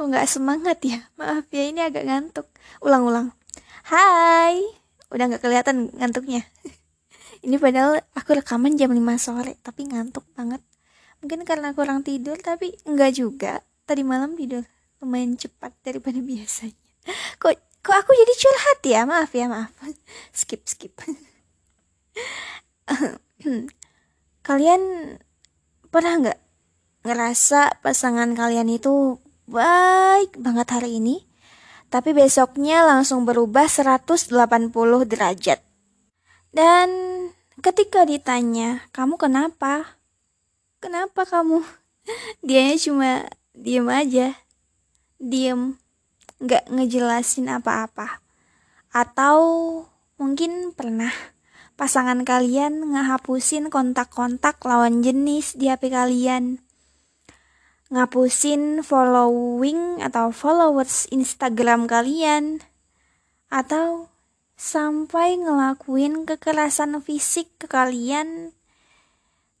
kok nggak semangat ya? Maaf ya, ini agak ngantuk. Ulang-ulang. Hai, udah nggak kelihatan ngantuknya. ini padahal aku rekaman jam 5 sore, tapi ngantuk banget. Mungkin karena kurang tidur, tapi enggak juga. Tadi malam tidur lumayan cepat daripada biasanya. Kok kok aku jadi curhat ya? Maaf ya, maaf. Skip, skip. Kalian pernah nggak ngerasa pasangan kalian itu baik banget hari ini, tapi besoknya langsung berubah 180 derajat. Dan ketika ditanya, kamu kenapa? Kenapa kamu? Dianya cuma diem aja. Diem. Nggak ngejelasin apa-apa. Atau mungkin pernah pasangan kalian ngehapusin kontak-kontak lawan jenis di HP kalian. Ngapusin following atau followers Instagram kalian. Atau sampai ngelakuin kekerasan fisik ke kalian.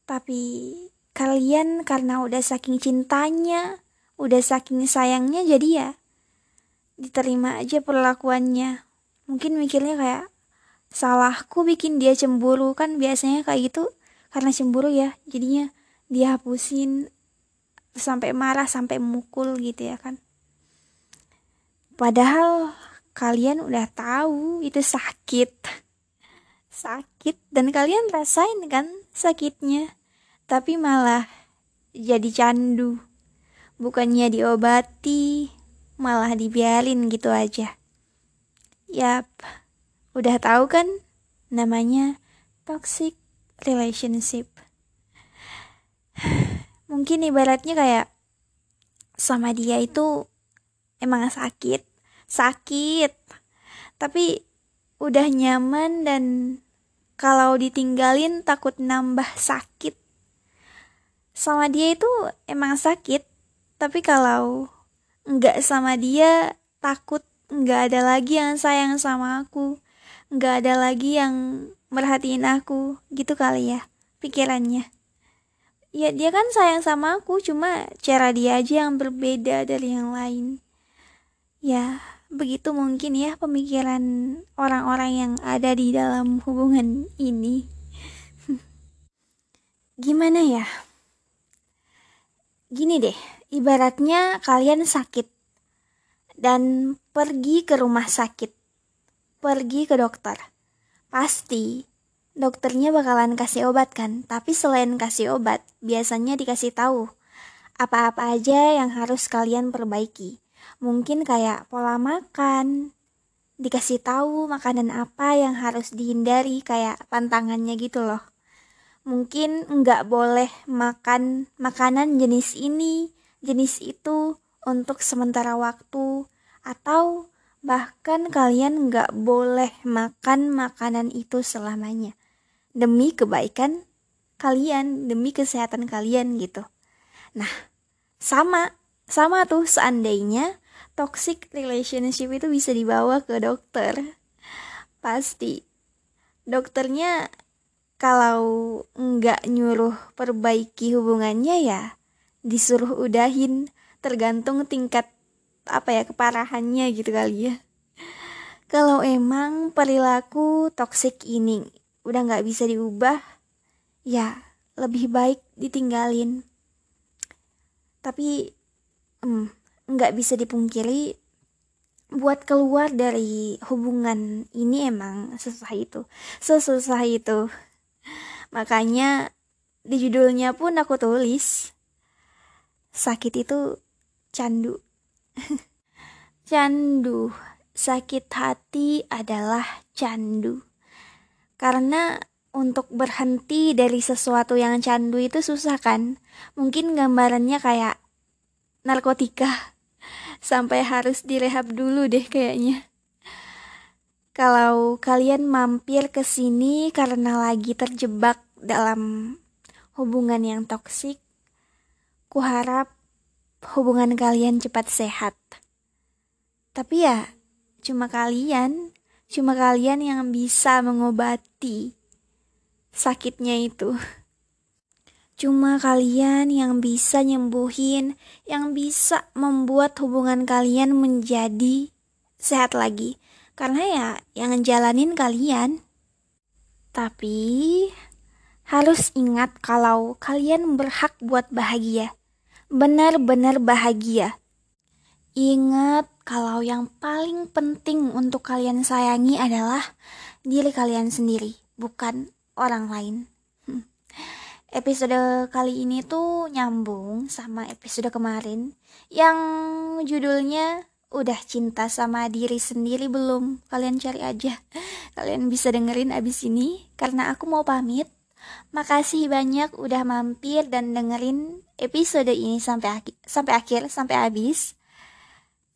Tapi kalian karena udah saking cintanya, udah saking sayangnya jadi ya diterima aja perlakuannya. Mungkin mikirnya kayak salahku bikin dia cemburu kan biasanya kayak gitu karena cemburu ya jadinya dia hapusin sampai marah sampai mukul gitu ya kan. Padahal kalian udah tahu itu sakit. Sakit dan kalian rasain kan sakitnya. Tapi malah jadi candu. Bukannya diobati malah dibiarin gitu aja. Yap Udah tahu kan namanya toxic relationship. Mungkin ibaratnya kayak sama dia itu emang sakit, sakit. Tapi udah nyaman dan kalau ditinggalin takut nambah sakit. Sama dia itu emang sakit, tapi kalau nggak sama dia takut nggak ada lagi yang sayang sama aku nggak ada lagi yang merhatiin aku gitu kali ya pikirannya ya dia kan sayang sama aku cuma cara dia aja yang berbeda dari yang lain. Ya begitu mungkin ya pemikiran orang-orang yang ada di dalam hubungan ini. Gimana ya? Gini deh ibaratnya kalian sakit dan pergi ke rumah sakit pergi ke dokter. Pasti dokternya bakalan kasih obat kan, tapi selain kasih obat, biasanya dikasih tahu apa-apa aja yang harus kalian perbaiki. Mungkin kayak pola makan, dikasih tahu makanan apa yang harus dihindari kayak pantangannya gitu loh. Mungkin nggak boleh makan makanan jenis ini, jenis itu untuk sementara waktu, atau Bahkan kalian nggak boleh makan makanan itu selamanya. Demi kebaikan kalian, demi kesehatan kalian gitu. Nah, sama, sama tuh seandainya toxic relationship itu bisa dibawa ke dokter. Pasti. Dokternya kalau nggak nyuruh perbaiki hubungannya ya disuruh udahin tergantung tingkat apa ya keparahannya gitu kali ya kalau emang perilaku toksik ini udah nggak bisa diubah ya lebih baik ditinggalin. Tapi nggak bisa dipungkiri buat keluar dari hubungan ini emang susah itu sesusah itu. Makanya di judulnya pun aku tulis sakit itu candu. Candu, sakit hati adalah candu. Karena untuk berhenti dari sesuatu yang candu itu susah kan? Mungkin gambarannya kayak narkotika. Sampai harus direhab dulu deh kayaknya. Kalau kalian mampir ke sini karena lagi terjebak dalam hubungan yang toksik, kuharap hubungan kalian cepat sehat. Tapi ya, cuma kalian, cuma kalian yang bisa mengobati sakitnya itu. Cuma kalian yang bisa nyembuhin, yang bisa membuat hubungan kalian menjadi sehat lagi. Karena ya yang ngejalanin kalian. Tapi harus ingat kalau kalian berhak buat bahagia. Benar-benar bahagia. Ingat kalau yang paling penting untuk kalian sayangi adalah diri kalian sendiri, bukan orang lain. Episode kali ini tuh nyambung sama episode kemarin yang judulnya udah cinta sama diri sendiri belum? Kalian cari aja. Kalian bisa dengerin abis ini. Karena aku mau pamit. Makasih banyak udah mampir dan dengerin episode ini sampai akhir sampai akhir sampai habis